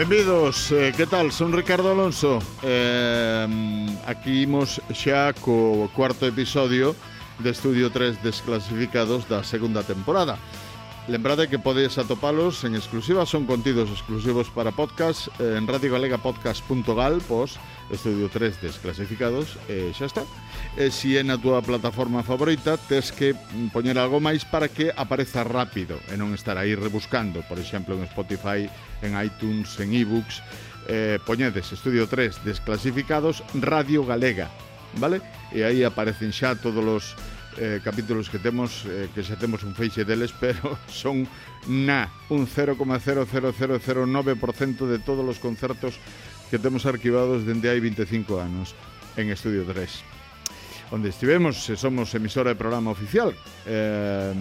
Benvidos, eh, que tal? Son Ricardo Alonso eh, Aquí imos xa co cuarto episodio de Estudio 3 Desclasificados da segunda temporada Lembrade que podes atopalos en exclusiva Son contidos exclusivos para podcast eh, en radiogalegapodcast.gal Pois pues, Estudio 3 desclasificados, eh, xa está. E si é na túa plataforma favorita, tes que poñer algo máis para que apareza rápido e non estar aí rebuscando, por exemplo, en Spotify, en iTunes, en ebooks, eh, poñedes Estudio 3 desclasificados Radio Galega, vale? E aí aparecen xa todos os eh, capítulos que temos, eh, que xa temos un feixe deles, pero son na un 0,00009% de todos os concertos que temos arquivados dende hai 25 anos en Estudio 3 onde estivemos, se somos emisora de programa oficial. Eh,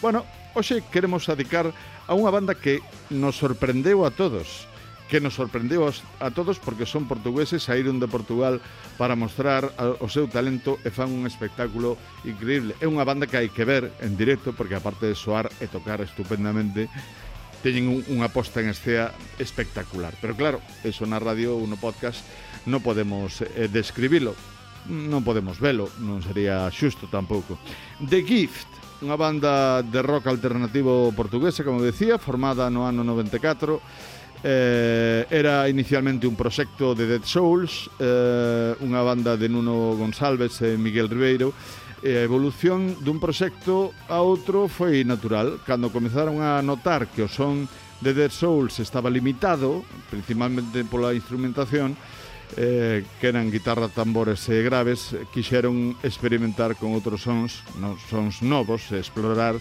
bueno, hoxe queremos adicar a unha banda que nos sorprendeu a todos, que nos sorprendeu a todos porque son portugueses, saíron de Portugal para mostrar o seu talento e fan un espectáculo increíble. É unha banda que hai que ver en directo porque aparte de soar e tocar estupendamente, teñen un, unha posta en escena espectacular. Pero claro, eso na radio ou no podcast non podemos eh, describilo, non podemos velo, non sería xusto tampouco. The Gift, unha banda de rock alternativo portuguesa, como decía, formada no ano 94. Eh, era inicialmente un proxecto de Dead Souls, eh, unha banda de Nuno González e Miguel Ribeiro, e a evolución dun proxecto a outro foi natural. Cando comezaron a notar que o son de Dead Souls estaba limitado, principalmente pola instrumentación, eh, que eran guitarra, tambores e graves, quixeron experimentar con outros sons, non, sons novos, e explorar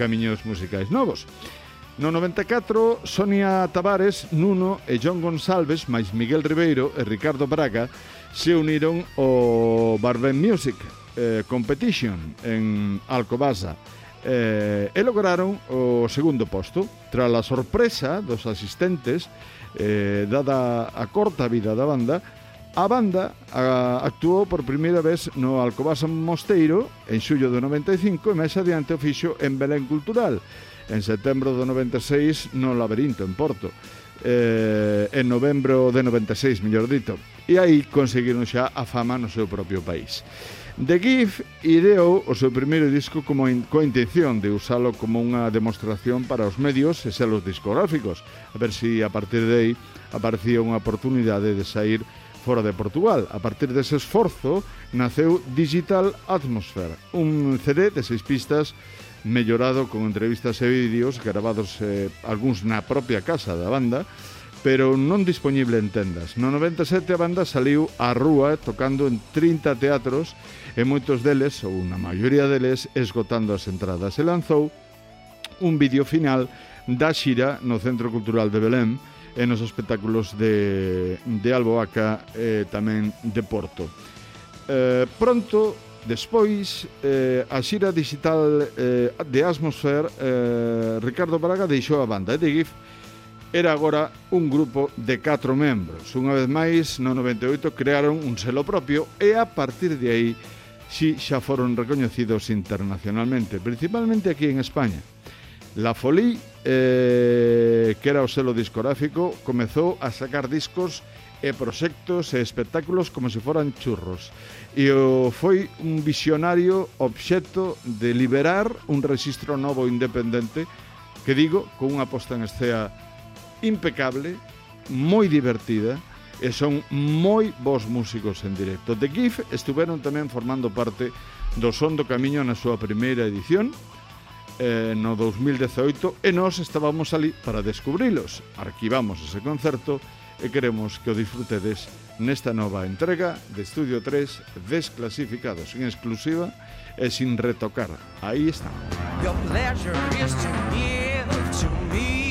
camiños musicais novos. No 94, Sonia Tavares, Nuno e John González, máis Miguel Ribeiro e Ricardo Braga, se uniron ao Barben Music, eh, Competition en Alcobasa. Eh, e lograron o segundo posto. Tras a sorpresa dos asistentes eh, dada a corta vida da banda a banda a, actuou por primeira vez no Alcobasa Mosteiro en xullo do 95 e máis adiante o fixo en Belén Cultural en setembro do 96 no Laberinto, en Porto. Eh, en novembro de 96, mellor dito. E aí conseguiron xa a fama no seu propio país. The Gift ideou o seu primeiro disco como in, coa intención de usalo como unha demostración para os medios e selos discográficos, a ver se si a partir de aí aparecía unha oportunidade de sair fora de Portugal. A partir dese esforzo naceu Digital Atmosphere, un CD de seis pistas mellorado con entrevistas e vídeos gravados eh, algúns na propia casa da banda, pero non dispoñible en tendas. No 97 a banda saliu á rúa tocando en 30 teatros e moitos deles, ou na maioría deles, esgotando as entradas. E lanzou un vídeo final da xira no Centro Cultural de Belém e nos espectáculos de, de Alboaca e tamén de Porto. Eh, pronto, despois, eh, a xira digital eh, de Asmosfer, eh, Ricardo Braga deixou a banda e de GIF era agora un grupo de catro membros. Unha vez máis, no 98 crearon un selo propio e a partir de aí si xa foron recoñecidos internacionalmente, principalmente aquí en España. La Folí, eh, que era o selo discográfico, comezou a sacar discos e proxectos e espectáculos como se foran churros. E o foi un visionario obxecto de liberar un registro novo independente que digo, con unha posta en escena impecable, moi divertida e son moi bons músicos en directo. The GIF estiveron tamén formando parte do Son do Camiño na súa primeira edición eh, no 2018 e nós estábamos ali para descubrilos. Arquivamos ese concerto e queremos que o disfrutedes nesta nova entrega de Estudio 3 desclasificados en exclusiva e sin retocar. Aí está. Your pleasure is to give to me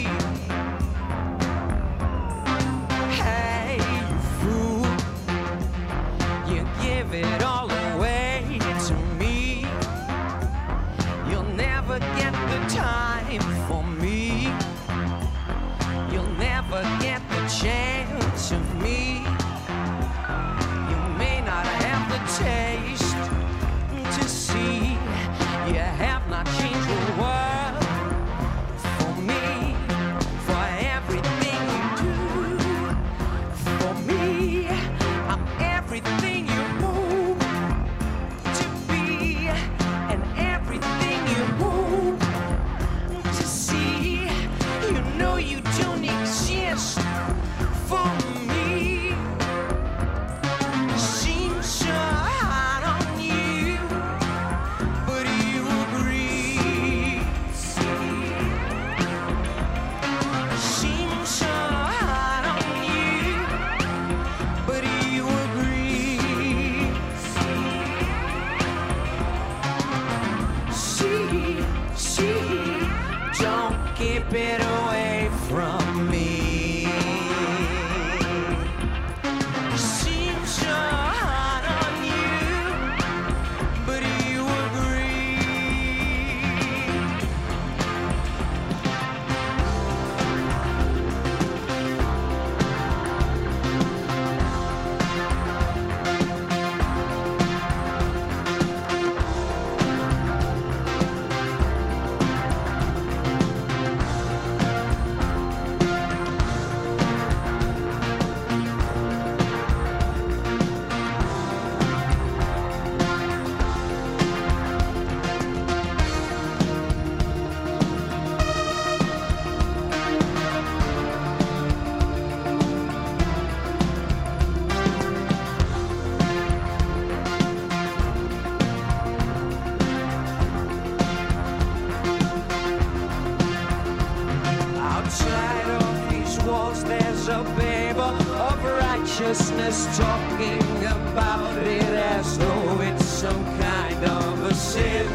Outside of these walls, there's a babe of righteousness talking about it as though it's some kind of a sin.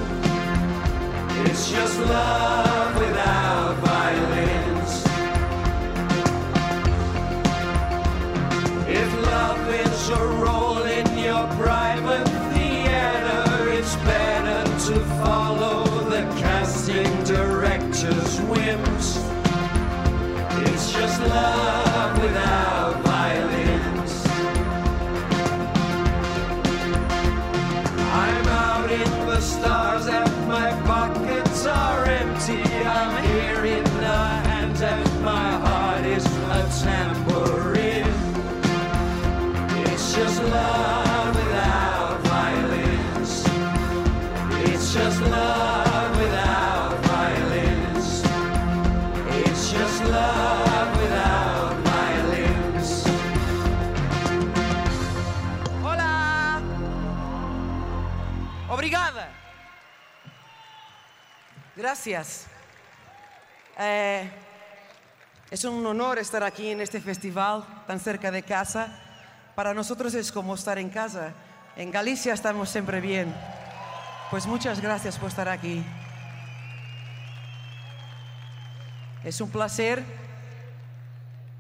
It's just love just love. Gracias. Eh, es un honor estar aquí en este festival tan cerca de casa. Para nosotros es como estar en casa. En Galicia estamos siempre bien. Pues muchas gracias por estar aquí. Es un placer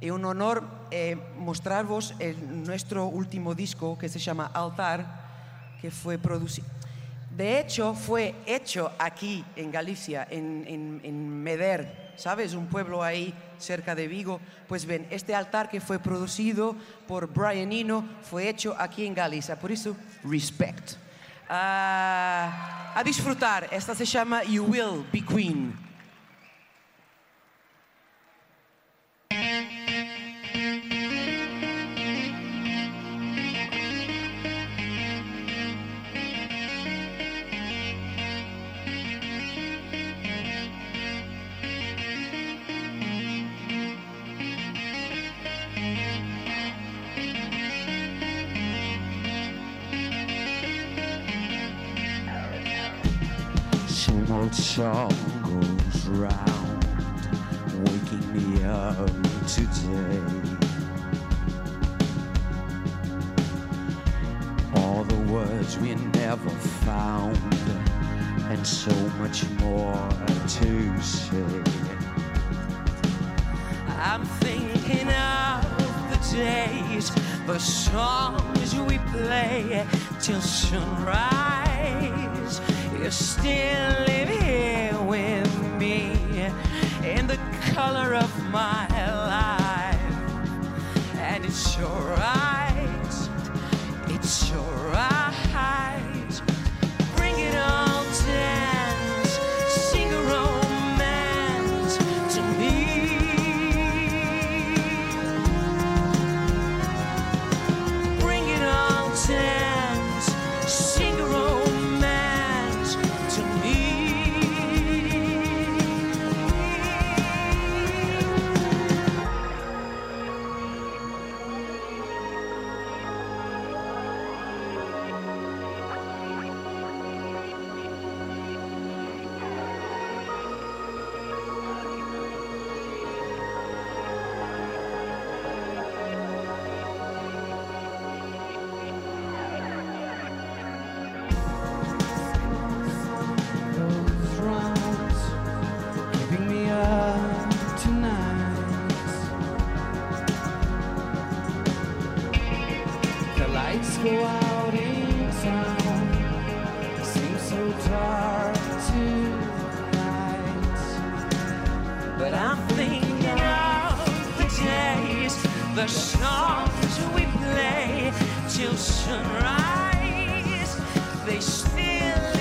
y un honor eh, mostraros nuestro último disco que se llama Altar, que fue producido. De hecho, fue hecho aquí en Galicia, en, Meder, ¿sabes? Un pueblo ahí cerca de Vigo. Pues ven, este altar que fue producido por Brian Eno fue hecho aquí en Galicia. Por eso, respect. Ah, a disfrutar. Esta se llama You Will Be Queen. Song goes round, waking me up today. All the words we never found, and so much more to say. I'm thinking of the days, the songs we play till sunrise. You still live here with me in the color of my life, and it's your alright. It's alright. The songs we play till sunrise. They still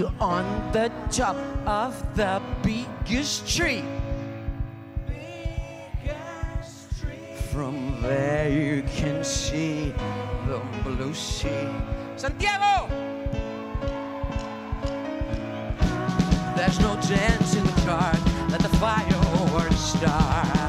you on the top of the biggest tree. Biggest tree. From there you can see the blue sea. Santiago! There's no chance in the dark that the fireworks start.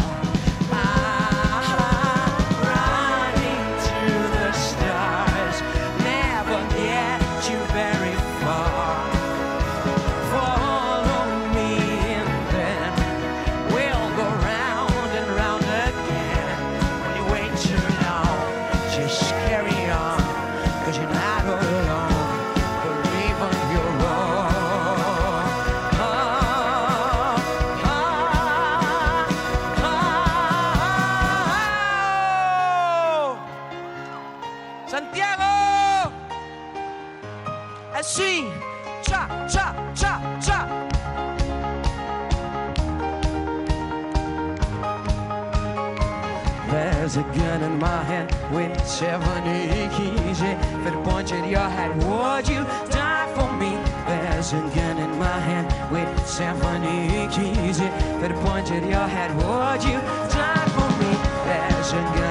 70 easy If it pointed your head Would you die for me? There's a gun in my hand With seven keys If it pointed your head Would you die for me? There's a gun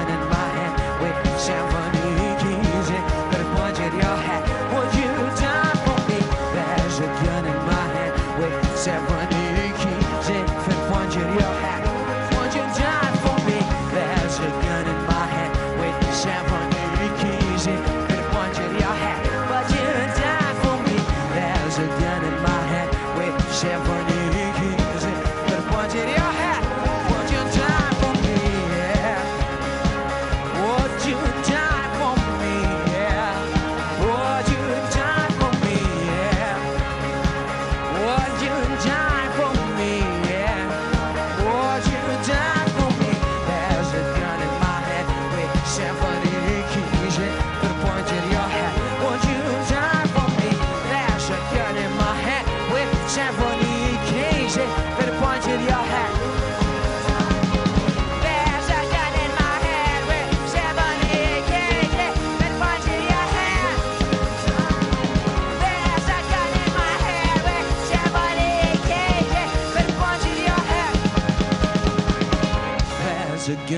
Yeah.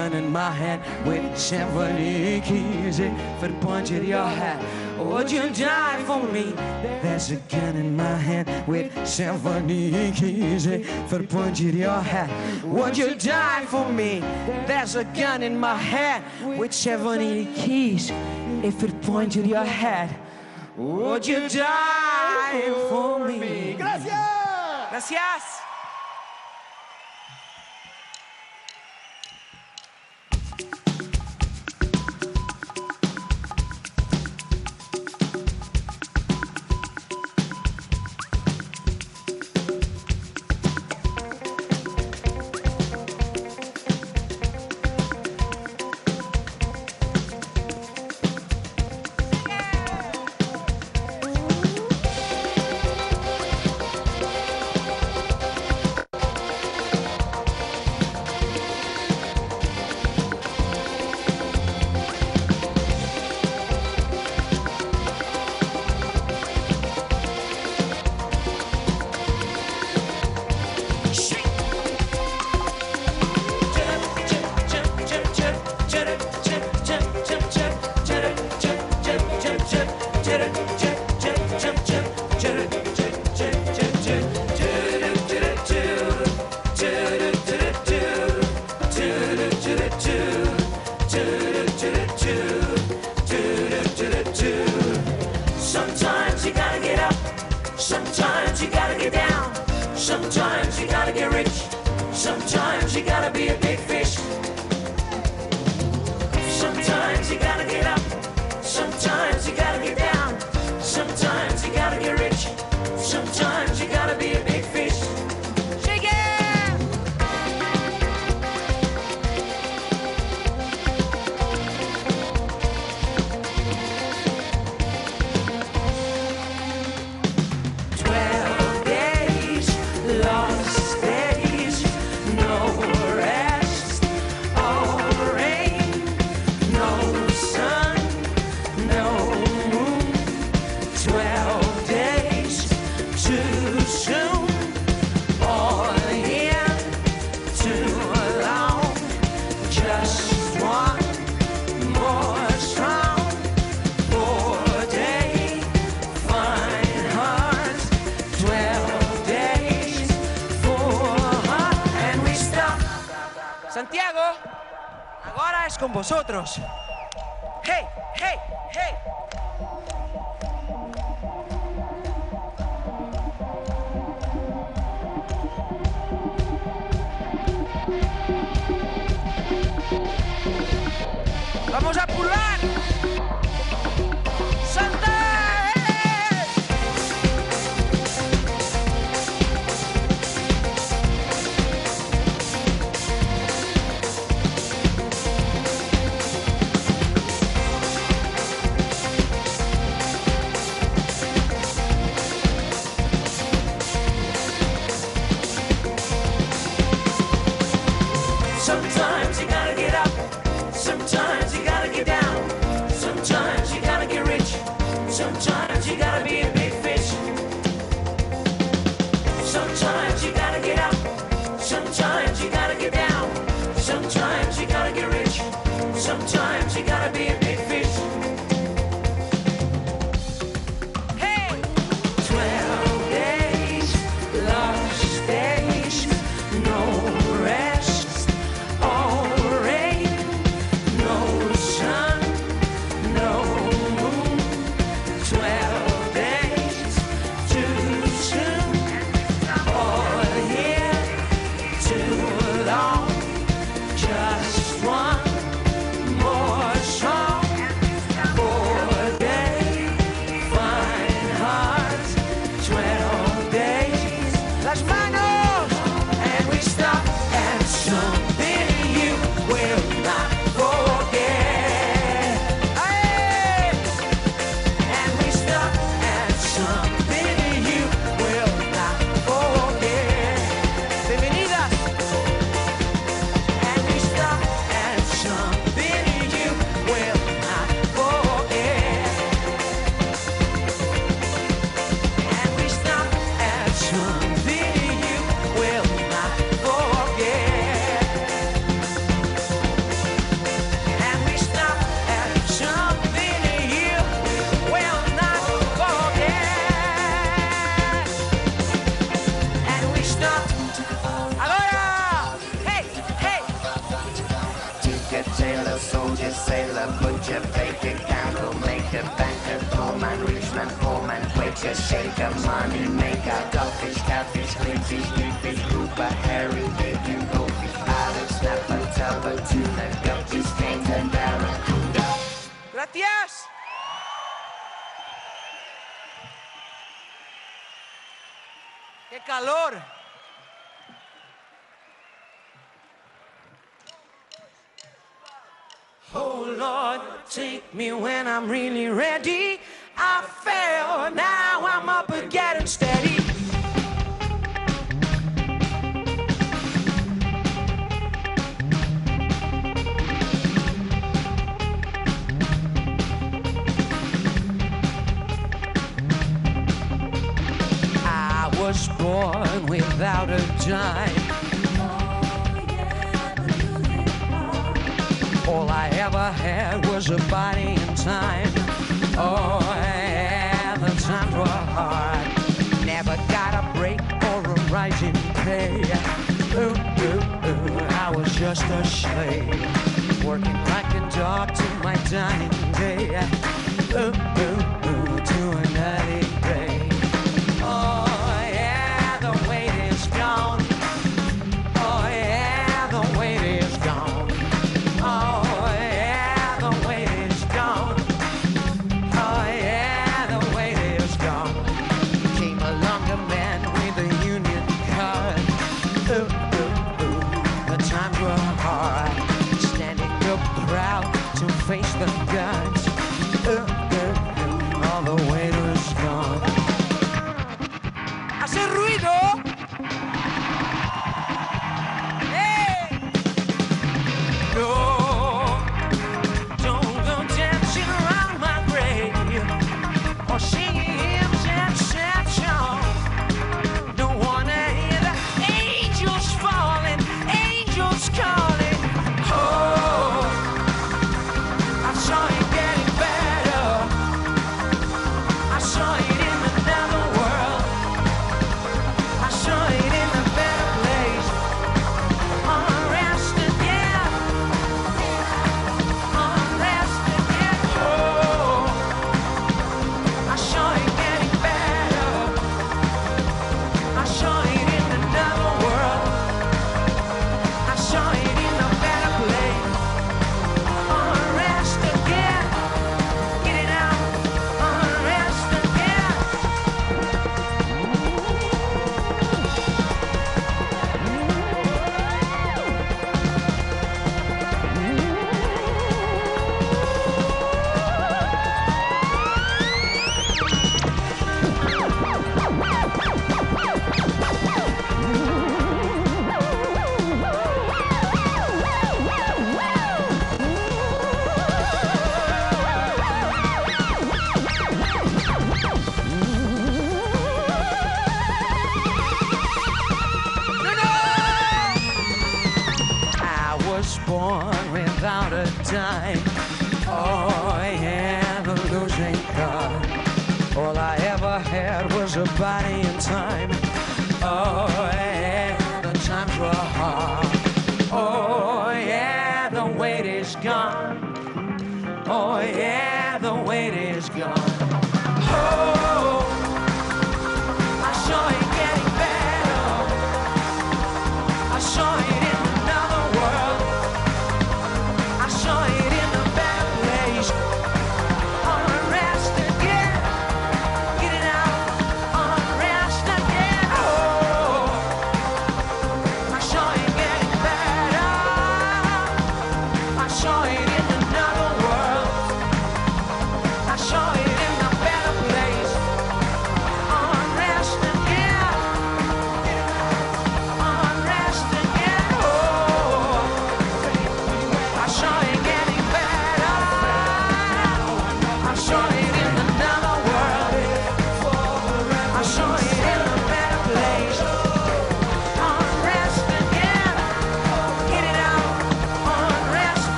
gun in my hand with symphony keys. If it punctured your hat, would you die for me? There's a gun in my hand with symphony keys. If it punctured your hat, would you die for me? There's a gun in my hand with symphony keys. If it pointed your head, would you die for me? Gracias! Gracias! Carlos. Sometimes you gotta get up. Sometimes. All I ever had was a body and time. Oh, and the times were hard. Never got a break or a rising pay. Ooh, ooh, ooh, I was just a slave. Working like a dog to my dying day. Ooh, ooh, ooh, to a another.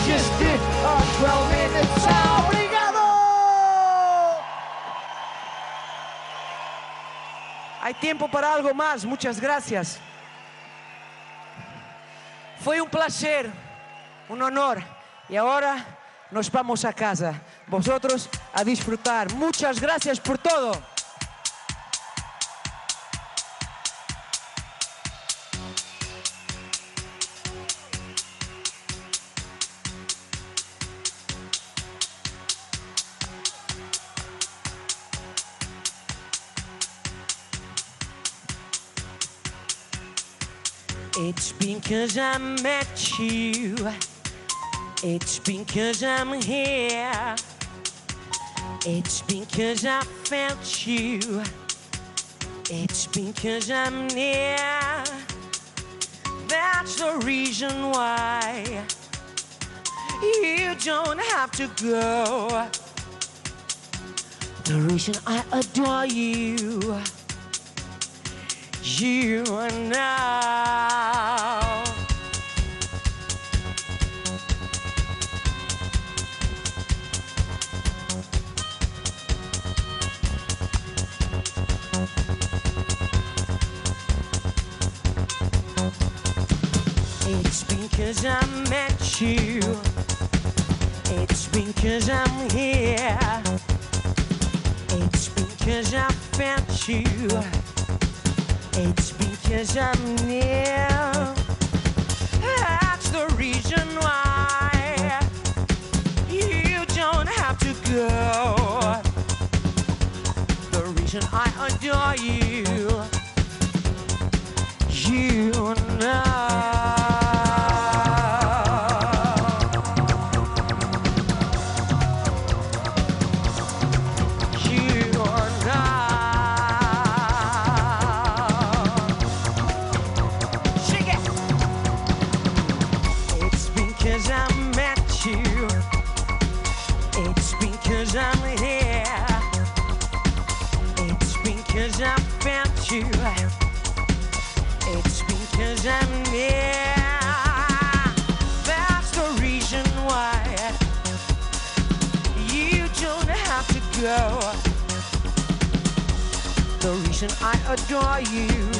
12 Hay tiempo para algo más. Muchas gracias. Fue un placer, un honor. Y ahora nos vamos a casa. Vosotros a disfrutar. Muchas gracias por todo. It's because I met you. It's because I'm here. It's because I felt you. It's because I'm near. That's the reason why you don't have to go. The reason I adore you. You and now. It's because I met you. It's because I'm here. It's because I felt you. It's because I'm near. That's the reason why you don't have to go. The reason I adore you. You know. The reason I adore you.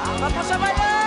Ang kapasabayan!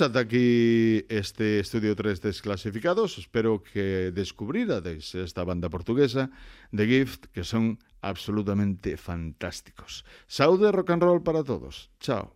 Pues hasta aquí este estudio 3 desclasificados. Espero que descubrierais esta banda portuguesa, de Gift, que son absolutamente fantásticos. Saúde rock and roll para todos. Chao.